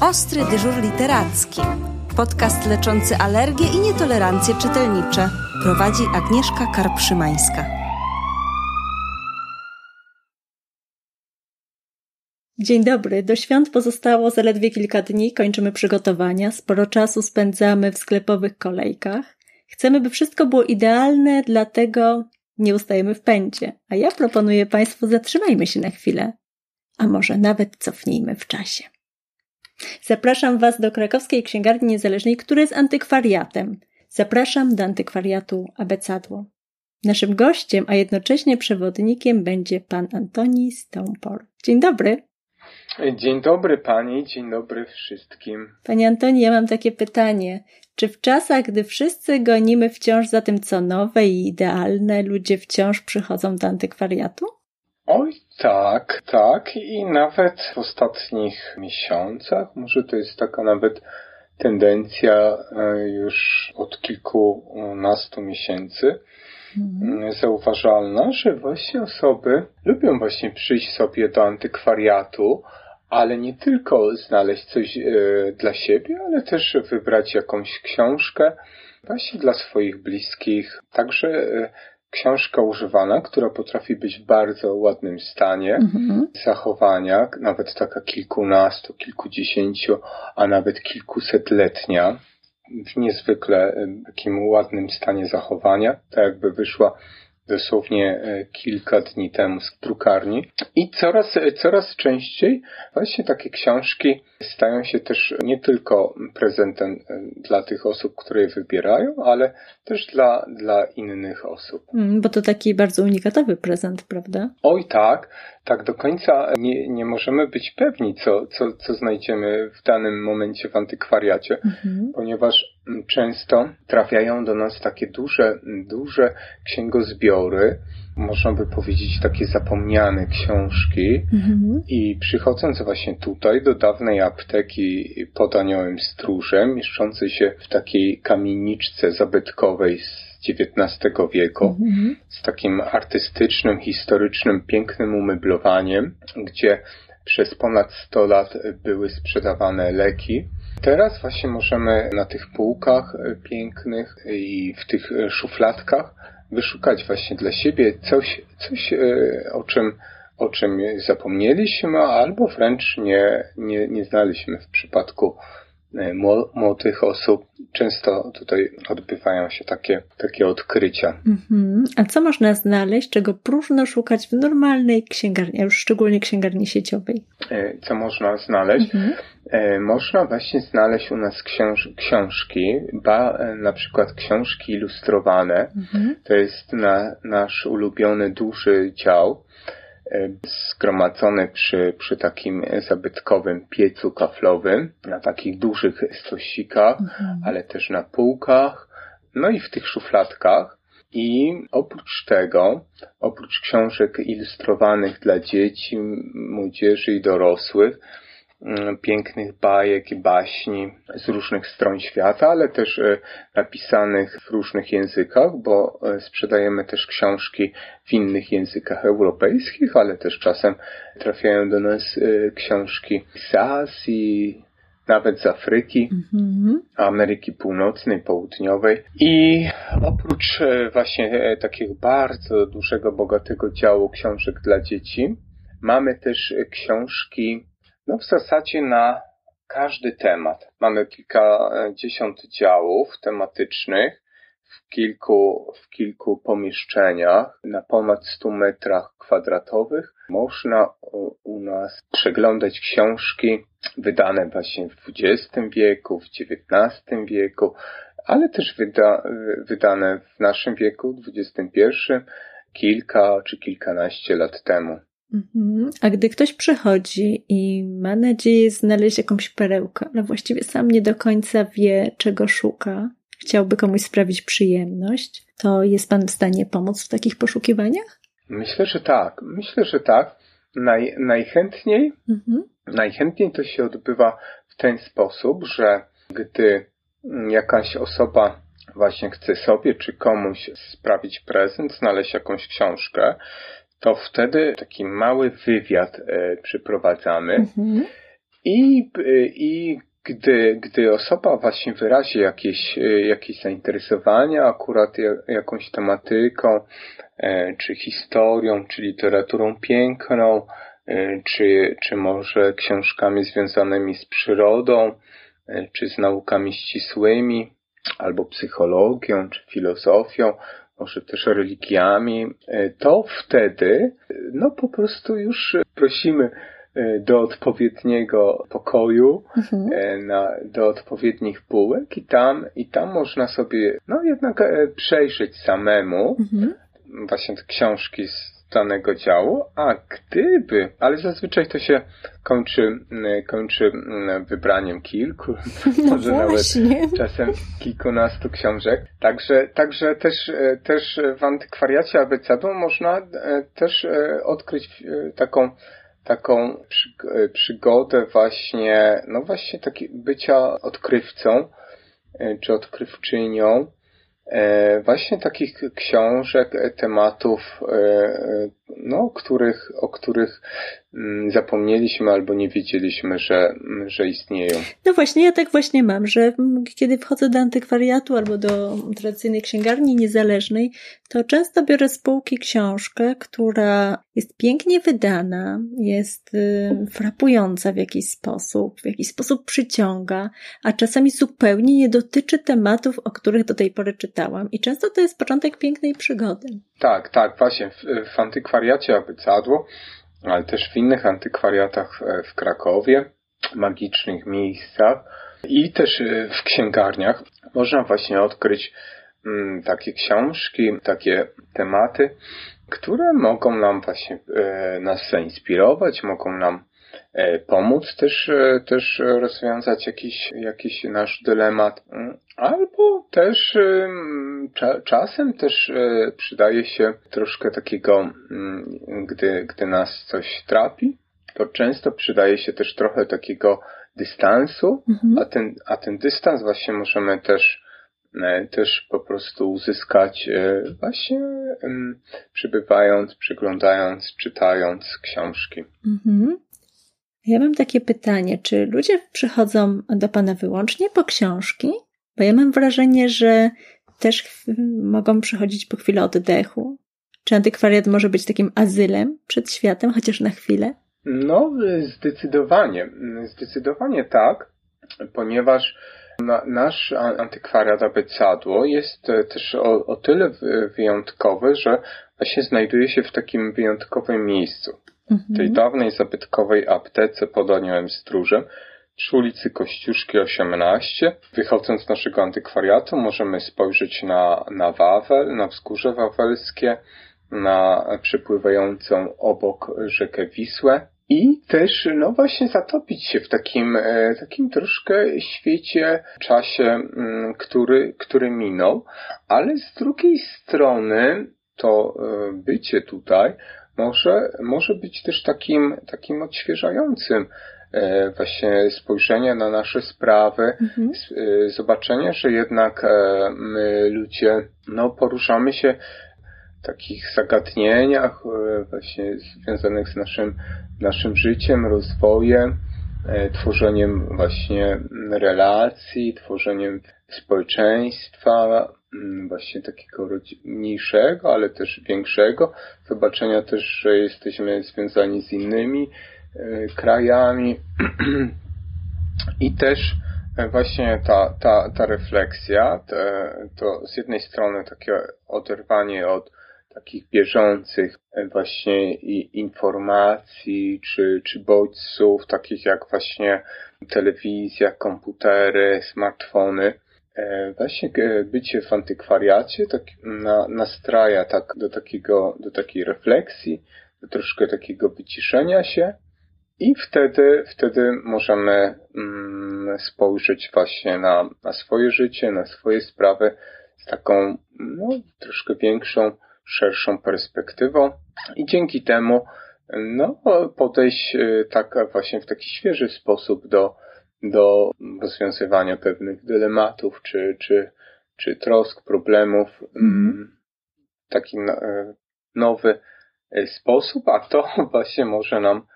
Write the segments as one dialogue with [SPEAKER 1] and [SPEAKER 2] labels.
[SPEAKER 1] Ostry dyżur literacki. Podcast leczący alergie i nietolerancje czytelnicze. Prowadzi Agnieszka Karpszymańska.
[SPEAKER 2] Dzień dobry. Do świąt pozostało zaledwie kilka dni, kończymy przygotowania, sporo czasu spędzamy w sklepowych kolejkach. Chcemy, by wszystko było idealne, dlatego nie ustajemy w pędzie. A ja proponuję Państwu, zatrzymajmy się na chwilę, a może nawet cofnijmy w czasie. Zapraszam Was do krakowskiej księgarni niezależnej, która jest antykwariatem. Zapraszam do antykwariatu Abecadło. Naszym gościem, a jednocześnie przewodnikiem będzie pan Antoni Stoneport. Dzień dobry.
[SPEAKER 3] Dzień dobry pani, dzień dobry wszystkim.
[SPEAKER 2] Panie Antoni, ja mam takie pytanie. Czy w czasach, gdy wszyscy gonimy wciąż za tym, co nowe i idealne, ludzie wciąż przychodzą do antykwariatu?
[SPEAKER 3] Oj, tak, tak. I nawet w ostatnich miesiącach, może to jest taka nawet tendencja e, już od kilkunastu miesięcy, mhm. zauważalna, że właśnie osoby lubią właśnie przyjść sobie do antykwariatu, ale nie tylko znaleźć coś e, dla siebie, ale też wybrać jakąś książkę właśnie dla swoich bliskich. Także e, książka używana, która potrafi być w bardzo ładnym stanie mhm. zachowania, nawet taka kilkunastu, kilkudziesięciu, a nawet kilkusetletnia, w niezwykle takim ładnym stanie zachowania, tak jakby wyszła dosłownie e, kilka dni temu z drukarni. I coraz, e, coraz częściej właśnie takie książki stają się też nie tylko prezentem e, dla tych osób, które je wybierają, ale też dla, dla innych osób.
[SPEAKER 2] Mm, bo to taki bardzo unikatowy prezent, prawda?
[SPEAKER 3] Oj tak, tak do końca nie, nie możemy być pewni, co, co, co znajdziemy w danym momencie w antykwariacie, mhm. ponieważ często trafiają do nas takie duże, duże księgozbiory, można by powiedzieć takie zapomniane książki mhm. i przychodząc właśnie tutaj do dawnej apteki pod Aniołem Stróżem, mieszczącej się w takiej kamieniczce zabytkowej z XIX wieku, mhm. z takim artystycznym, historycznym, pięknym umeblowaniem, gdzie przez ponad 100 lat były sprzedawane leki, Teraz właśnie możemy na tych półkach e, pięknych i w tych e, szufladkach wyszukać właśnie dla siebie coś, coś e, o czym o czym zapomnieliśmy, albo wręcz nie, nie, nie znaliśmy w przypadku młodych osób. Często tutaj odbywają się takie, takie odkrycia.
[SPEAKER 2] Mhm. A co można znaleźć, czego próżno szukać w normalnej księgarni, a już szczególnie księgarni sieciowej?
[SPEAKER 3] E, co można znaleźć? Mhm. E, można właśnie znaleźć u nas książ książki, ba, na przykład książki ilustrowane. Mhm. To jest na, nasz ulubiony duży dział zgromadzone przy, przy takim zabytkowym piecu kaflowym, na takich dużych stosikach, mhm. ale też na półkach, no i w tych szufladkach. I oprócz tego, oprócz książek ilustrowanych dla dzieci, młodzieży i dorosłych, pięknych bajek i baśni z różnych stron świata, ale też e, napisanych w różnych językach, bo e, sprzedajemy też książki w innych językach europejskich, ale też czasem trafiają do nas e, książki z Azji, nawet z Afryki, mm-hmm. Ameryki Północnej, Południowej. I oprócz właśnie takiego bardzo dużego, bogatego działu książek dla dzieci, mamy też książki no w zasadzie na każdy temat. Mamy kilkadziesiąt działów tematycznych w kilku, w kilku pomieszczeniach na ponad 100 metrach kwadratowych. Można u nas przeglądać książki wydane właśnie w XX wieku, w XIX wieku, ale też wyda, wydane w naszym wieku, XXI, kilka czy kilkanaście lat temu.
[SPEAKER 2] Mhm. A gdy ktoś przychodzi i ma nadzieję znaleźć jakąś perełkę, ale właściwie sam nie do końca wie, czego szuka, chciałby komuś sprawić przyjemność, to jest Pan w stanie pomóc w takich poszukiwaniach?
[SPEAKER 3] Myślę, że tak. Myślę, że tak. Naj, najchętniej, mhm. najchętniej to się odbywa w ten sposób, że gdy jakaś osoba właśnie chce sobie czy komuś sprawić prezent, znaleźć jakąś książkę, to wtedy taki mały wywiad e, przeprowadzamy. Mhm. I, i gdy, gdy osoba właśnie wyrazi jakieś, jakieś zainteresowanie akurat jakąś tematyką, czy historią, czy literaturą piękną, czy, czy może książkami związanymi z przyrodą, czy z naukami ścisłymi, albo psychologią, czy filozofią, może też religiami, to wtedy, no po prostu już prosimy E, do odpowiedniego pokoju, mhm. E, na, do odpowiednich półek i tam, i tam można sobie, no jednak e, przejrzeć samemu mhm. właśnie te książki z danego działu, a gdyby, ale zazwyczaj to się kończy, kończy wybraniem kilku, no może właśnie. nawet czasem kilkunastu książek. Także, także też, też w antykwariacie abecadu można też odkryć taką taką e, przygodę właśnie, no właśnie taki bycia odkrywcą, e, czy odkrywczynią, e, właśnie takich książek, tematów, no, których, o których Mm, zapomnieliśmy albo nie wiedzieliśmy, że, że istnieją.
[SPEAKER 2] No właśnie, ja tak właśnie mam, że kiedy wchodzę do antykwariatu albo do tradycyjnej księgarni niezależnej, to często biorę z półki książkę, która jest pięknie wydana, jest y, frapująca w jakiś sposób, w jakiś sposób przyciąga, a czasami zupełnie nie dotyczy tematów, o których do tej pory czytałam. I często to jest początek pięknej przygody.
[SPEAKER 3] Tak, tak, właśnie. W, w antykwariacie Abycadło ale też w innych antykwariatach e, w Krakowie, magicznych miejscach i też e, w księgarniach. Można właśnie odkryć mm, takie książki, takie tematy, które mogą nam właśnie e, nas zainspirować, mogą nam pomóc też, e, też rozwiązać jakiś, jakiś nasz dylemat, mm, albo też czasem też e, przydaje się troszkę takiego, mm, gdy, gdy nas coś trapi, to często przydaje się też trochę takiego dystansu, mhm. a, ten, a ten dystans właśnie możemy też też po prostu uzyskać właśnie przybywając, przyglądając, czytając książki. Mhm.
[SPEAKER 2] Ja mam takie pytanie, czy ludzie przychodzą do Pana wyłącznie po książki? Bo ja mam wrażenie, że też mogą przychodzić po chwilę oddechu. Czy antykwariat może być takim azylem przed światem, chociaż na chwilę?
[SPEAKER 3] No, zdecydowanie. Zdecydowanie tak, ponieważ nasz antykwariat Abecadło jest też o, o tyle wyjątkowy, że właśnie znajduje się w takim wyjątkowym miejscu mhm. tej dawnej zabytkowej aptece pod Aniołem Stróżem przy ulicy Kościuszki 18. Wychodząc z naszego antykwariatu możemy spojrzeć na, na Wawel, na wzgórze wawelskie, na przepływającą obok rzekę Wisłę i też, no właśnie, zatopić się w takim, e, takim troszkę świecie, czasie, mm, który, który minął, ale z drugiej strony to e, bycie tutaj może, może być też takim, takim odświeżającym e, właśnie spojrzenie na nasze sprawy, mhm. E, zobaczenie, że jednak e, my ludzie no, poruszamy się w takich zagadnieniach właśnie związanych z naszym, naszym życiem, rozwojem, tworzeniem właśnie relacji, tworzeniem społeczeństwa, Mm, właśnie takiego mniejszego, ale też większego, zobaczenia też, że jesteśmy związani z innymi e, krajami. I też e, właśnie ta, ta, ta refleksja, te, to z jednej strony takie oderwanie od takich bieżących e, właśnie informacji czy, czy bodźców, takich jak właśnie telewizja, komputery, smartfony, E, właśnie e, bycie w antykwariacie tak na, nastraja tak do takiego, do takiej refleksji, do troszkę takiego wyciszenia się i wtedy, wtedy możemy mm, spojrzeć właśnie na, na swoje życie, na swoje sprawy z taką, no, troszkę większą, szerszą perspektywą i dzięki temu, no, podejść e, tak właśnie w taki świeży sposób do, do rozwiązywania pewnych dylematów czy, czy, czy trosk, problemów mm. taki e, nowy e, sposób, a to właśnie może nam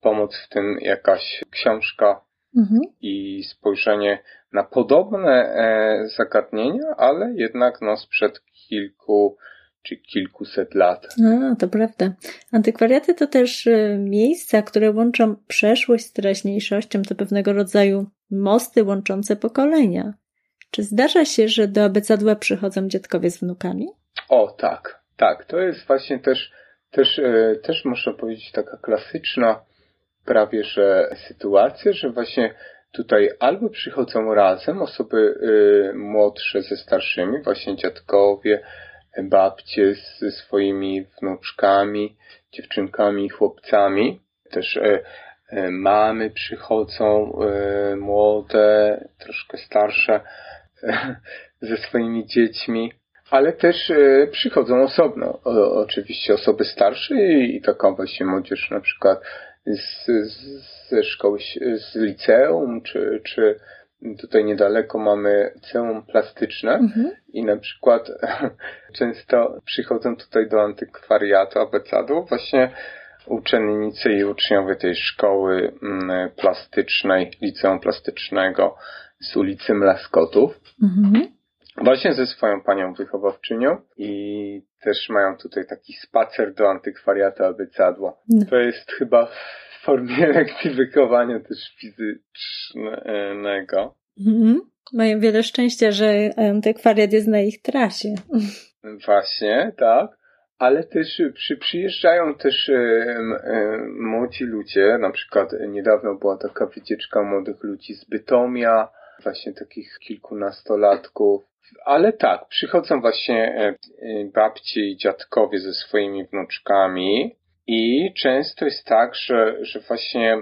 [SPEAKER 3] pomoc w tym jakaś książka mhm. i spojrzenie na podobne zagadnienia, ale jednak no sprzed kilku czy kilkuset lat.
[SPEAKER 2] A, to prawda. Antykwariaty to też miejsca, które łączą przeszłość z teraźniejszością, to pewnego rodzaju mosty łączące pokolenia. Czy zdarza się, że do abecadła przychodzą dziadkowie z wnukami?
[SPEAKER 3] O, tak, tak. To jest właśnie też, też, e, też można powiedzieć taka klasyczna prawie, że sytuacja, że właśnie tutaj albo przychodzą razem osoby y, młodsze ze starszymi, właśnie dziadkowie, babcie ze swoimi wnuczkami, dziewczynkami i chłopcami. Też y, y, mamy przychodzą młode, troszkę starsze ze swoimi dziećmi, ale też e, przychodzą osobno. oczywiście osoby starsze i, taka właśnie młodzież na przykład z, z, ze szkoły, z liceum, czy, czy tutaj niedaleko mamy liceum plastyczne mhm. i na przykład często przychodzą tutaj do antykwariatu abecadu właśnie uczennicy i uczniowie tej szkoły mm, plastycznej, liceum plastycznego z ulicy Mlaskotów. Mhm. Właśnie ze swoją panią wychowawczynią i też mają tutaj taki spacer do antykwariatu Abycadła. No. To jest chyba w formie lekcji wychowania też fizycznego. Mhm.
[SPEAKER 2] Mają wiele szczęścia, że antykwariat jest na ich trasie.
[SPEAKER 3] Właśnie, tak. Ale też przy, przyjeżdżają też e, e, młodzi ludzie, na przykład niedawno była taka wycieczka młodych ludzi z Bytomia, właśnie takich kilkunastolatków. Ale tak, przychodzą właśnie e, babci i dziadkowie ze swoimi wnuczkami i często jest tak, że, że właśnie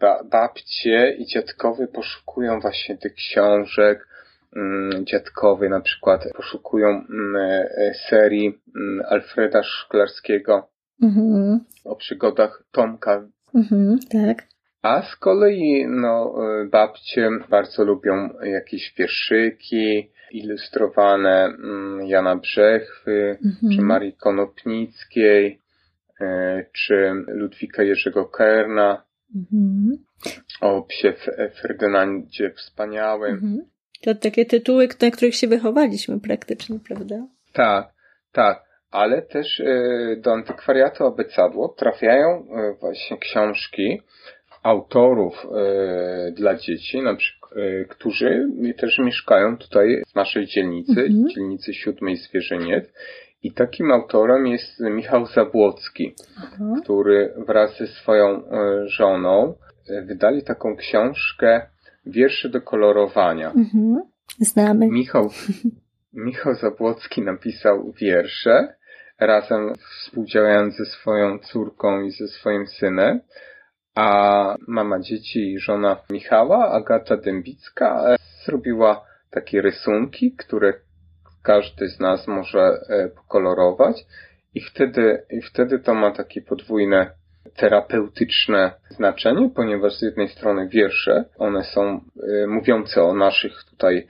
[SPEAKER 3] ba babcie i dziadkowie poszukują właśnie tych książek, mm, dziadkowie na przykład poszukują mm, e, serii mm, Alfreda Szklarskiego mhm. o przygodach Tomka.
[SPEAKER 2] Mhm, tak.
[SPEAKER 3] A z kolei, no, e, babcie bardzo lubią jakieś wierszyki ilustrowane Jana Brzechwy, mhm. czy Marii Konopnickiej, czy Ludwika Jerzego Kerna, mhm. o psie Ferdynandzie Wspaniałym. Mhm.
[SPEAKER 2] To takie tytuły, na których się wychowaliśmy praktycznie, prawda?
[SPEAKER 3] Tak, tak. Ale też e, do antykwariatu Abecadło trafiają właśnie książki, autorów e, dla dzieci, na przykład, e, którzy też mieszkają tutaj w naszej dzielnicy, mhm. dzielnicy siódmej Zwierzyniec. I takim autorem jest Michał Zabłocki, mhm. który wraz ze swoją e, żoną wydali taką książkę Wiersze do kolorowania. Mhm.
[SPEAKER 2] Znamy.
[SPEAKER 3] Michał, Michał Zabłocki napisał wiersze razem współdziałając ze swoją córką i ze swoim synem a mama dzieci i żona Michała, Agata Dębicka, zrobiła takie rysunki, które każdy z nas może e, pokolorować i wtedy, i wtedy to ma takie podwójne terapeutyczne znaczenie, ponieważ z jednej strony wiersze, one są e, mówiące o naszych tutaj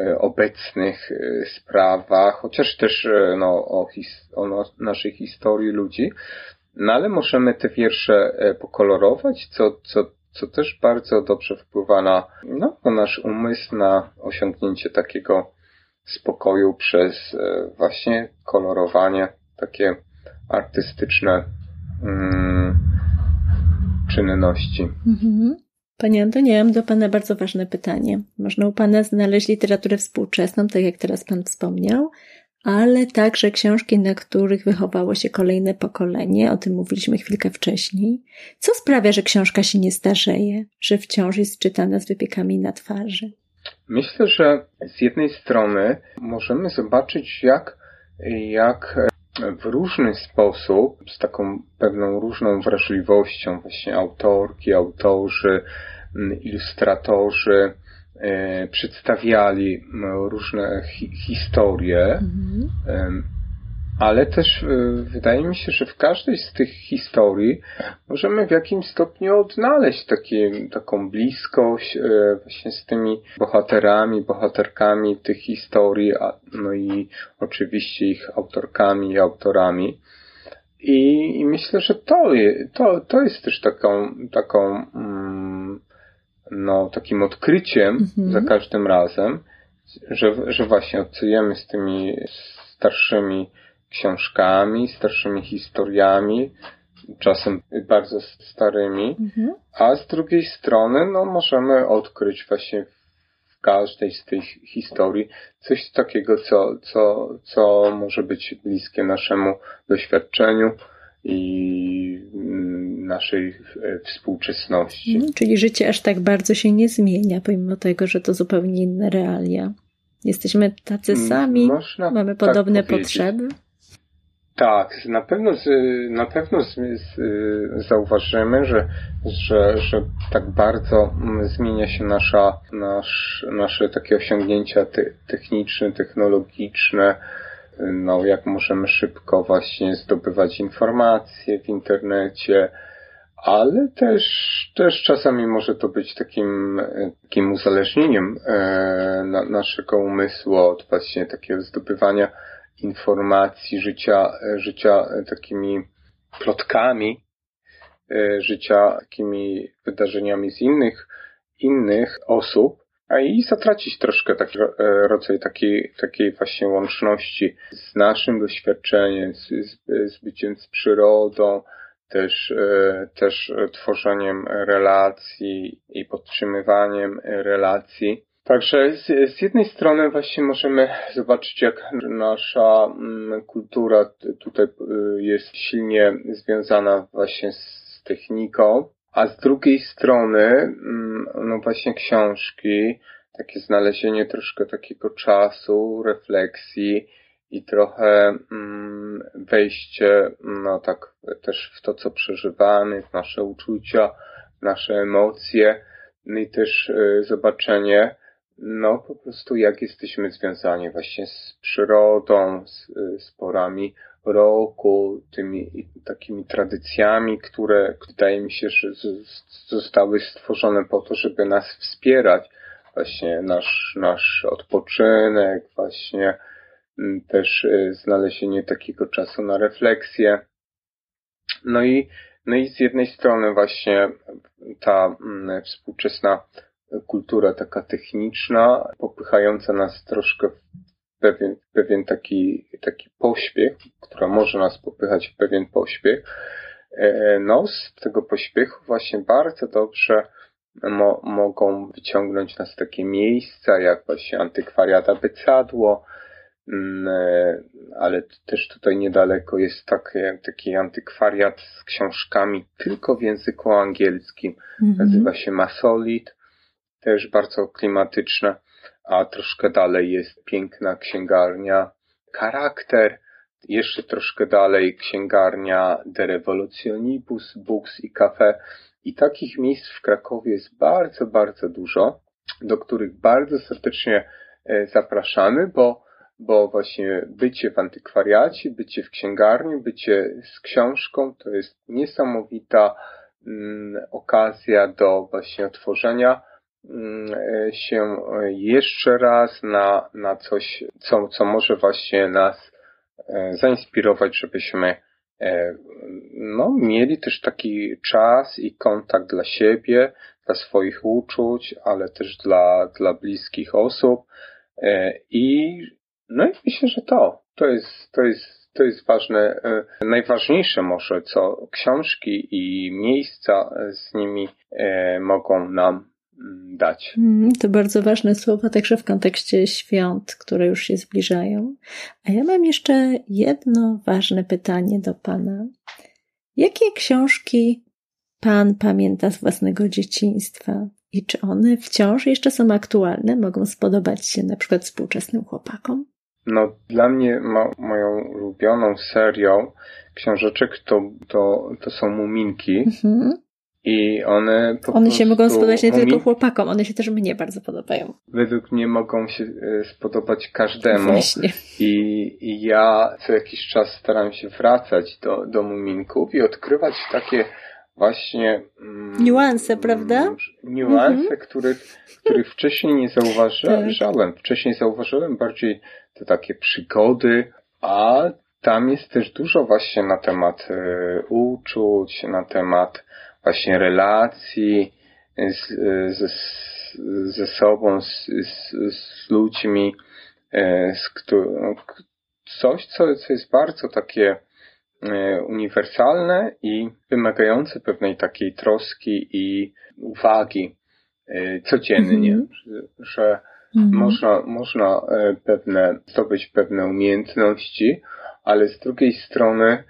[SPEAKER 3] e, obecnych sprawach, chociaż też no, o, his, o naszej historii ludzi, no ale możemy te wiersze pokolorować, co, co, co też bardzo dobrze wpływa na, no, na nasz umysł, na osiągnięcie takiego spokoju przez e, właśnie kolorowanie, takie artystyczne mm, czynności. Mhm.
[SPEAKER 2] Panie Antonie, mam do Pana bardzo ważne pytanie. Można u Pana znaleźć literaturę współczesną, tak jak teraz Pan wspomniał, ale także książki, na których wychowało się kolejne pokolenie, o tym mówiliśmy chwilkę wcześniej. Co sprawia, że książka się nie starzeje, że wciąż jest czytana z wypiekami na twarzy?
[SPEAKER 3] Myślę, że z jednej strony możemy zobaczyć, jak, jak w różny sposób, z taką pewną różną wrażliwością właśnie autorki, autorzy, ilustratorzy, E, przedstawiali różne hi historie, mhm. Ale też e, wydaje mi się, że w każdej z tych historii możemy w jakimś stopniu odnaleźć takie, taką bliskość e, właśnie z tymi bohaterami, bohaterkami tych historii, no i oczywiście ich autorkami i autorami. I, i myślę, że to, to, to jest też taką, taką mm, no, takim odkryciem mhm. za każdym razem, że, że właśnie obcujemy z tymi starszymi książkami, starszymi historiami, czasem bardzo starymi, mhm. a z drugiej strony no, możemy odkryć właśnie w każdej z tych historii coś takiego, co, co, co może być bliskie naszemu doświadczeniu i naszej współczesności.
[SPEAKER 2] Mhm, czyli życie aż tak bardzo się nie zmienia, pomimo tego, że to zupełnie inne realia. Jesteśmy tacy mm, sami, Można mamy tak podobne tak potrzeby.
[SPEAKER 3] Tak, na pewno, na pewno zauważymy, że, że, że tak bardzo mm, zmienia się nasza, nasz, nasze takie osiągnięcia te, techniczne, technologiczne, no jak możemy szybko właśnie zdobywać informacje w internecie, ale też, też czasami może to być takim, takim uzależnieniem e, na, naszego umysłu od właśnie takiego zdobywania informacji, życia, życia takimi plotkami, e, życia takimi wydarzeniami z innych, innych osób, a i zatracić troszkę taki e, rodzaj takiej, takiej właśnie łączności z naszym doświadczeniem, z, z, z byciem z przyrodą, też, e, też tworzeniem relacji i podtrzymywaniem relacji. Także z, z jednej strony właśnie możemy zobaczyć, jak nasza mm, kultura tutaj y, jest silnie związana właśnie z techniką, a z drugiej strony, mm, no właśnie książki, takie znalezienie troszkę takiego czasu, refleksji i trochę mm, wejście, no tak, też w to, co przeżywamy, w nasze uczucia, nasze emocje, no i też y, zobaczenie, no po prostu jak jesteśmy związani właśnie z przyrodą, z, z porami roku, tymi takimi tradycjami, które wydaje mi się, że zostały stworzone po to, żeby nas wspierać. Właśnie nasz, nasz odpoczynek, właśnie mm, też y, znalezienie takiego czasu na refleksję. No i, no i z jednej strony właśnie ta mm, współczesna kultura taka techniczna, popychająca nas troszkę w pewien, pewien taki, taki pośpiech, która może nas popychać w pewien pośpiech. E, no, z tego pośpiechu właśnie bardzo dobrze mo mogą wyciągnąć nas takie miejsca, jak właśnie antykwariata Bycadło, mm, e, ale też tutaj niedaleko jest taki, taki antykwariat z książkami tylko w języku angielskim. Mm -hmm. Nazywa się Masolit też bardzo klimatyczne, a troszkę dalej jest piękna księgarnia Charakter, jeszcze troszkę dalej księgarnia De Revolutionibus, Books i Cafe. I takich miejsc w Krakowie jest bardzo, bardzo dużo, do których bardzo serdecznie e, zapraszamy, bo, bo właśnie bycie w antykwariacie, bycie w księgarni, bycie z książką to jest niesamowita mm, okazja do właśnie otworzenia się jeszcze raz na, na coś, co, co może właśnie nas e, zainspirować, żebyśmy e, no, mieli też taki czas i kontakt dla siebie, dla swoich uczuć, ale też dla, dla bliskich osób. I, no i myślę, że to, to jest, to jest, to jest ważne, najważniejsze może, co książki i miejsca z nimi mogą nam Mm, dać.
[SPEAKER 2] Mm, to bardzo ważne słowa, także w kontekście świąt, które już się zbliżają. A ja mam jeszcze jedno ważne pytanie do Pana. Jakie książki Pan pamięta z własnego dzieciństwa? I czy one wciąż jeszcze są aktualne? Mogą spodobać się na przykład współczesnym chłopakom?
[SPEAKER 3] No, dla mnie mo, moją ulubioną serią książeczek to, to, to są Muminki. Mhm. I one po
[SPEAKER 2] One się mogą spodobać nie tylko chłopakom, one się też mnie bardzo podobają.
[SPEAKER 3] Według mnie mogą się e, spodobać każdemu. Właśnie. I, I ja co jakiś czas staram się wracać do, do muminków i odkrywać takie właśnie
[SPEAKER 2] mm, niuanse, prawda?
[SPEAKER 3] Niuanse, mhm. których, których wcześniej nie zauważyłem. Tak. Wcześniej zauważyłem bardziej te takie przygody, a tam jest też dużo właśnie na temat y, uczuć, na temat właśnie relacji z, ze, ze sobą, z, z, z ludźmi, z, coś, co, co jest bardzo takie uniwersalne i wymagające pewnej takiej troski i uwagi codziennie, mm -hmm. że Mhm. Można, można e, pewne, zdobyć pewne umiejętności, ale z drugiej strony e,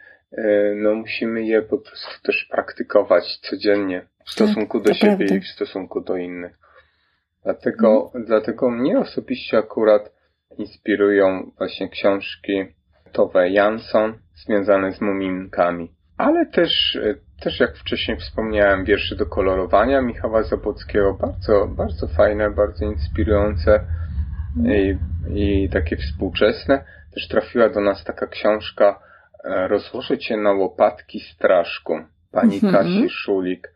[SPEAKER 3] no, musimy je po prostu też praktykować codziennie w stosunku tak, do siebie prawda. i w stosunku do innych. Dlatego, mhm. dlatego mnie osobiście akurat inspirują właśnie książki Tove Jansson związane z muminkami. Ale też, też jak wcześniej wspomniałem, wiersze do kolorowania Michała Zabłockiego, bardzo, bardzo fajne, bardzo inspirujące i, i takie współczesne. Też trafiła do nas taka książka e, Rozłożę cię na łopatki straszku, pani mhm. Kasi Szulik.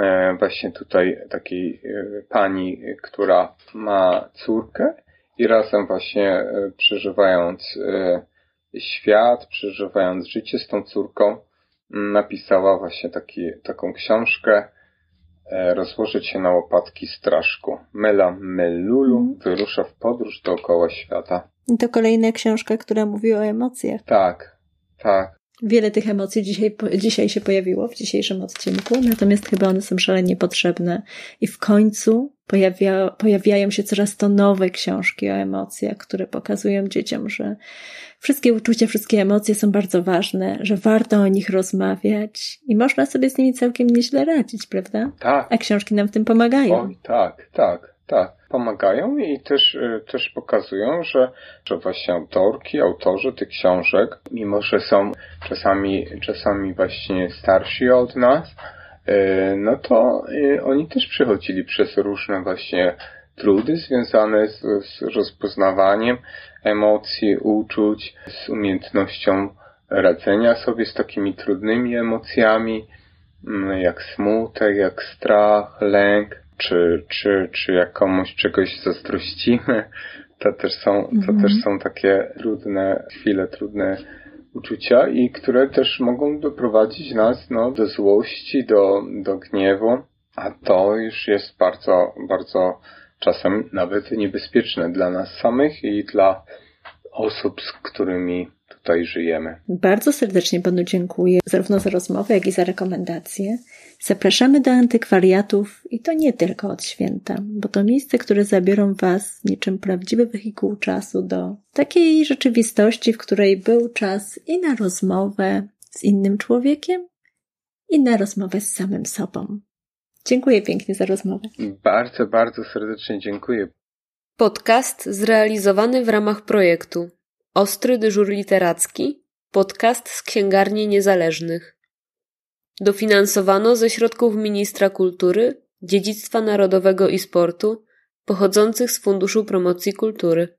[SPEAKER 3] E, właśnie tutaj takiej e, pani, która ma córkę i razem właśnie przeżywając świat, przeżywając życie z tą córką, napisała właśnie taki, taką książkę e, Rozłożyć się na łopatki straszku. Mela Melulu mm. wyrusza w podróż dookoła świata.
[SPEAKER 2] I to kolejna książka, która mówi o emocjach.
[SPEAKER 3] Tak, tak.
[SPEAKER 2] Wiele tych emocji dzisiaj, dzisiaj się pojawiło w dzisiejszym odcinku, natomiast chyba one są szalenie potrzebne. I w końcu pojawia, pojawiają się coraz to nowe książki o emocjach, które pokazują dzieciom, że wszystkie uczucia, wszystkie emocje są bardzo ważne, że warto o nich rozmawiać i można sobie z nimi całkiem nieźle radzić, prawda?
[SPEAKER 3] Tak.
[SPEAKER 2] A książki nam w tym pomagają.
[SPEAKER 3] Oj, tak, tak, tak. Pomagają i też, y, też pokazują, że, że właśnie autorki, autorzy tych książek, mimo że są czasami, czasami właśnie starsi od nas, y, no to y, oni też przechodzili przez różne właśnie trudy związane z, z rozpoznawaniem emocji, uczuć, z umiejętnością radzenia sobie z takimi trudnymi emocjami, mm, jak smutek, jak strach, lęk, czy, czy, czy jak komuś czegoś zazdrościmy. To też są, to mhm. też są takie trudne chwile, trudne uczucia i które też mogą doprowadzić nas no, do złości, do, do gniewu, a to już jest bardzo, bardzo czasem nawet niebezpieczne dla nas samych i dla osób, z którymi tutaj żyjemy.
[SPEAKER 2] Bardzo serdecznie Panu dziękuję zarówno za rozmowę, jak i za rekomendacje. Zapraszamy do antykwariatów i to nie tylko od święta, bo to miejsce, które zabiorą Was niczym prawdziwy wehikuł czasu do takiej rzeczywistości, w której był czas i na rozmowę z innym człowiekiem, i na rozmowę z samym sobą. Dziękuję pięknie za rozmowę.
[SPEAKER 3] Bardzo, bardzo serdecznie dziękuję.
[SPEAKER 1] Podcast zrealizowany w ramach projektu Ostry dyżur literacki, podcast z księgarni niezależnych. Dofinansowano ze środków Ministra Kultury, Dziedzictwa Narodowego i Sportu, pochodzących z Funduszu Promocji Kultury.